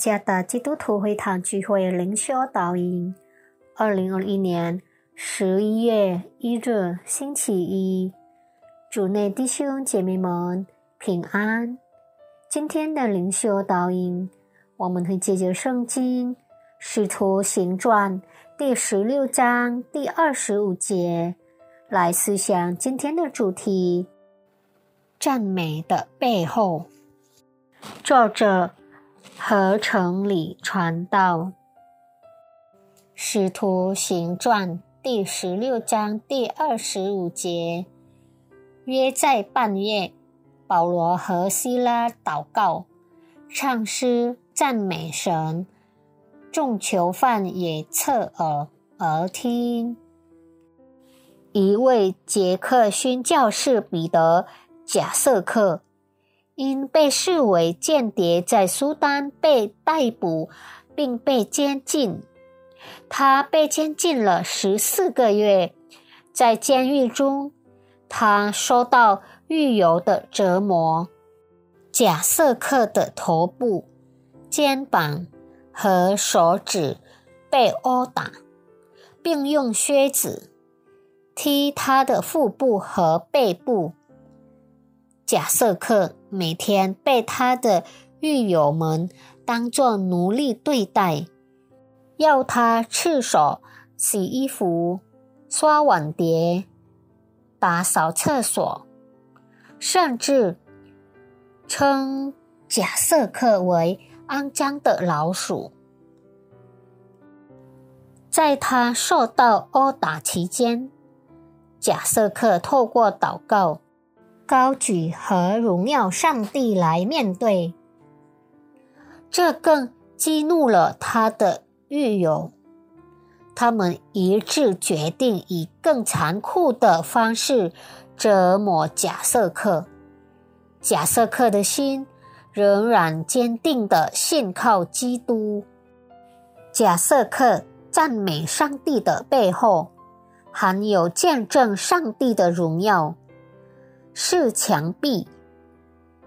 耶加达基督徒会堂聚会灵修导引，二零二一年十一月一日星期一，主内弟兄姐妹们平安。今天的灵修导引，我们会借着圣经《使徒行传》第十六章第二十五节来思想今天的主题：赞美的背后。作者。合城里传道，《使徒行传》第十六章第二十五节，约在半夜，保罗和希拉祷告、唱诗、赞美神，众囚犯也侧耳而听。一位捷克逊教士彼得·贾瑟克。因被视为间谍，在苏丹被逮捕并被监禁。他被监禁了十四个月，在监狱中，他受到狱友的折磨。贾瑟克的头部、肩膀和手指被殴打，并用靴子踢他的腹部和背部。贾瑟克每天被他的狱友们当作奴隶对待，要他赤手洗衣服、刷碗碟、打扫厕所，甚至称贾瑟克为肮脏的老鼠。在他受到殴打期间，贾瑟克透过祷告。高举和荣耀上帝来面对，这更激怒了他的狱友。他们一致决定以更残酷的方式折磨贾瑟克。贾瑟克的心仍然坚定的信靠基督。贾瑟克赞美上帝的背后，含有见证上帝的荣耀。是墙壁、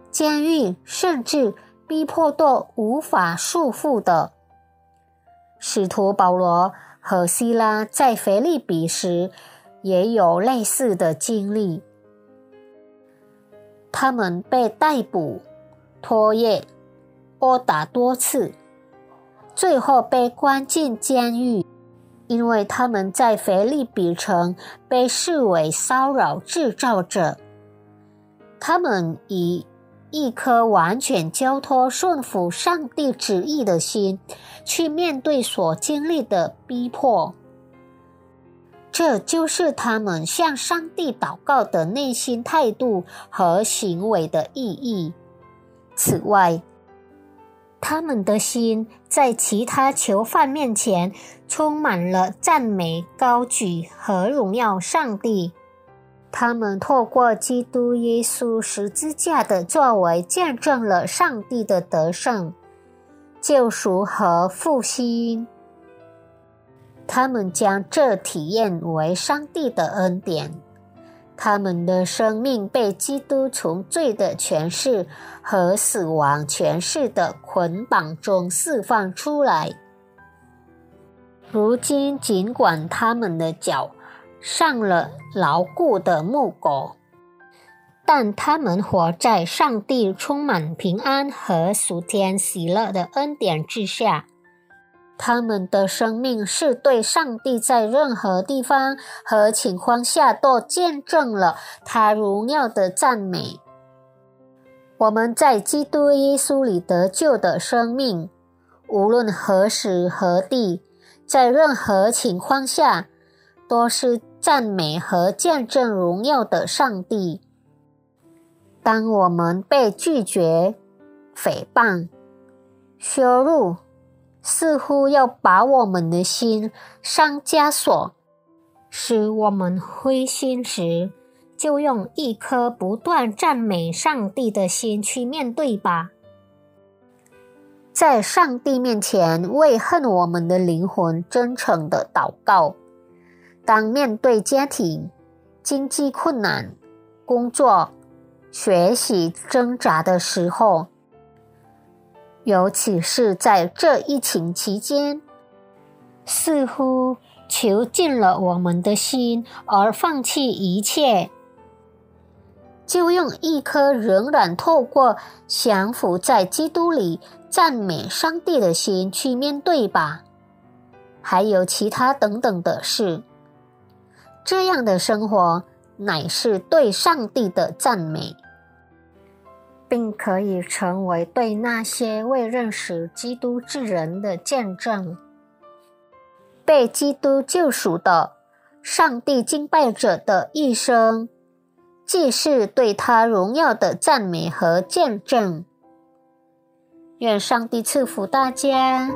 监狱，甚至逼迫都无法束缚的。使徒保罗和希拉在腓利比时也有类似的经历。他们被逮捕、拖曳、殴打多次，最后被关进监狱，因为他们在腓利比城被视为骚扰制造者。他们以一颗完全交托、顺服上帝旨意的心，去面对所经历的逼迫。这就是他们向上帝祷告的内心态度和行为的意义。此外，他们的心在其他囚犯面前充满了赞美、高举和荣耀上帝。他们透过基督耶稣十字架的作为，见证了上帝的得胜、救赎和复兴。他们将这体验为上帝的恩典。他们的生命被基督从罪的权势和死亡权势的捆绑中释放出来。如今，尽管他们的脚，上了牢固的木狗，但他们活在上帝充满平安和属天喜乐的恩典之下。他们的生命是对上帝在任何地方和情况下都见证了他荣耀的赞美。我们在基督耶稣里得救的生命，无论何时何地，在任何情况下，都是。赞美和见证荣耀的上帝。当我们被拒绝、诽谤、羞辱，似乎要把我们的心上枷锁，使我们灰心时，就用一颗不断赞美上帝的心去面对吧。在上帝面前，为恨我们的灵魂真诚的祷告。当面对家庭、经济困难、工作、学习挣扎的时候，尤其是在这疫情期间，似乎囚禁了我们的心，而放弃一切，就用一颗仍然透过降服在基督里赞美上帝的心去面对吧。还有其他等等的事，这样的生活乃是对上帝的赞美。并可以成为对那些未认识基督之人的见证。被基督救赎的上帝敬拜者的一生，既是对他荣耀的赞美和见证。愿上帝赐福大家。